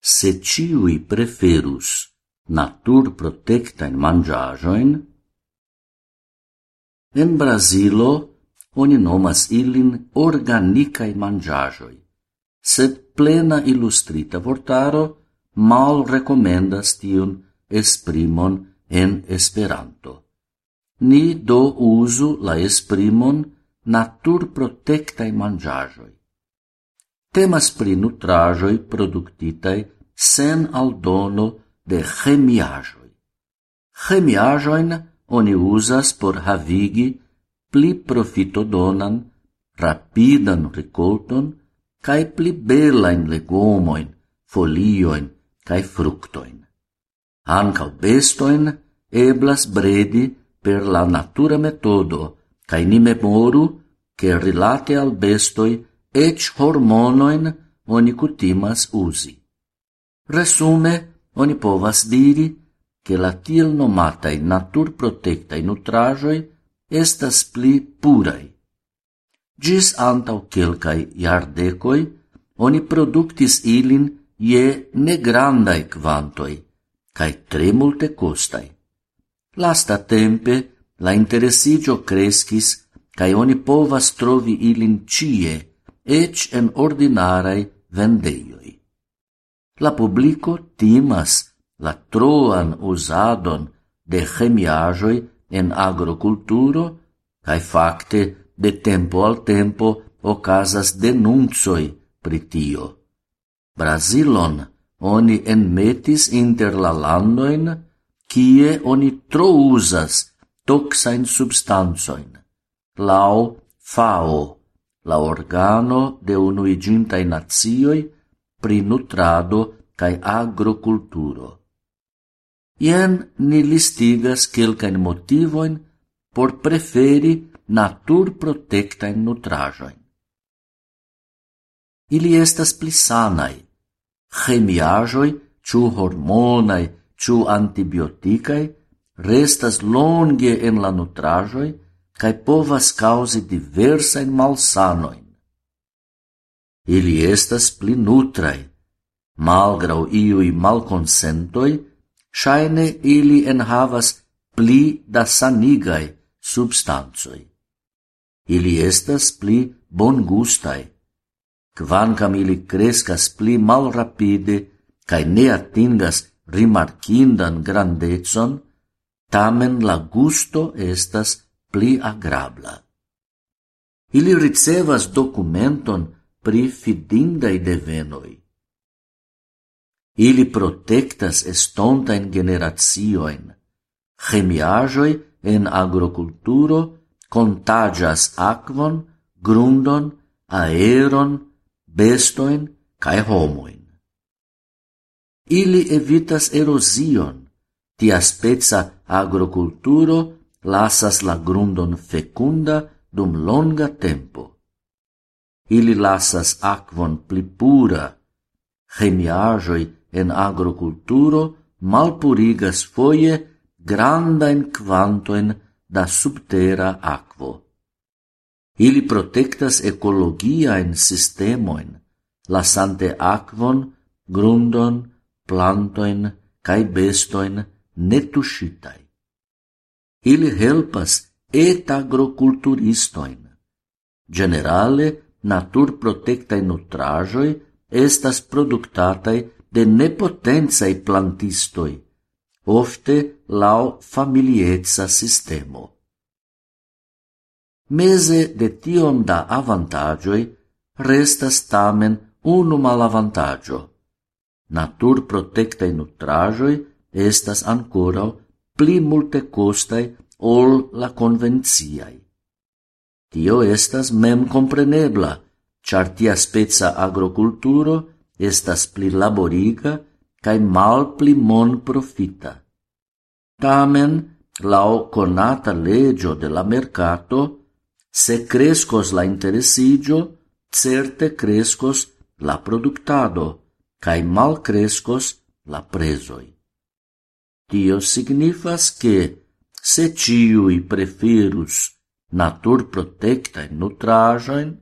se ciui preferus natur protectain mangiajoin, en Brasilo oni nomas ilin organicae mangiajoi, sed plena illustrita vortaro mal recomendas tion esprimon en Esperanto. Ni do usu la esprimon natur protectae mangiajoi. Temas pri nutrajoi produktitaj sen aldono de chemiajoi. Chemiajoin oni uzas por havigi pli profitodonan, rapidan recolton, cae pli belain legomoin, folioin cae fructoin. Ancao bestoin eblas bredi per la natura metodo, cae ni memoru che rilate al bestoi ec hormonoin oni cutimas usi. Resume, oni povas diri che la tiel nomatai natur protectai nutrajoi estas pli purai. Gis antau quelcai iardecoi, oni productis ilin je negrandai quantoi, cae tre multe costai. Lasta tempe la interesigio crescis, cae oni povas trovi ilin cie, ec en ordinarai vendeioi. La publico timas la troan usadon de chemiajoi en agroculturo, cae facte de tempo al tempo ocasas denunzoi pritio. Brasilon oni enmetis inter la landoin kie oni tro usas toxain substanzoin, lau FAO la organo de unuigintai nazioi pri nutrado cae agroculturo. Ien ni listigas kelkajn motivoin por preferi naturprotektajn nutrajoin. Ili estas pli sanai, chemiajoi, ciu hormonaj, ciu antibiotikaj, restas longe en la nutrajoi, cae povas causi diversain malsanoin. Ili estas pli nutrai, malgrau iui malconsentoi, shaine ili enhavas pli da sanigai substanzoi. Ili estas pli bongustai, quancam ili crescas pli malrapide cae ne atingas rimarcindan grandezon, tamen la gusto estas pli agrabla. Ili ricevas documenton pri fidindai devenoi. Ili protectas estontain generatioin. Chemiajoi en agroculturo contagias aquon, grundon, aeron, bestoin cae homoin. Ili evitas erosion, tia spezza agroculturo lasas la grundon fecunda dum longa tempo. Ili lasas aquon pli pura, chemiajoi en agroculturo malpurigas foie grandain quantoin da subtera aquo. Ili protectas ecologiaen sistemoin, lasante aquon, grundon, plantoin cae bestoin netuscitai ili helpas et agroculturistoin. Generale, natur protectae nutrajoi estas productatai de nepotenzai plantistoi, ofte lau familietza sistemo. Mese de tion da avantagioi restas tamen unu malavantagio. Natur protectae nutrajoi estas ancorau pli multe costae ol la convenziai. Tio estas mem comprenebla, char tia spezza agroculturo estas pli laboriga cae mal pli mon profita. Tamen, lau conata legio de la mercato, se crescos la interesigio, certe crescos la productado, cae mal crescos la presoi. Tio signifas che se ciui preferus natur protecta in nutrajoin,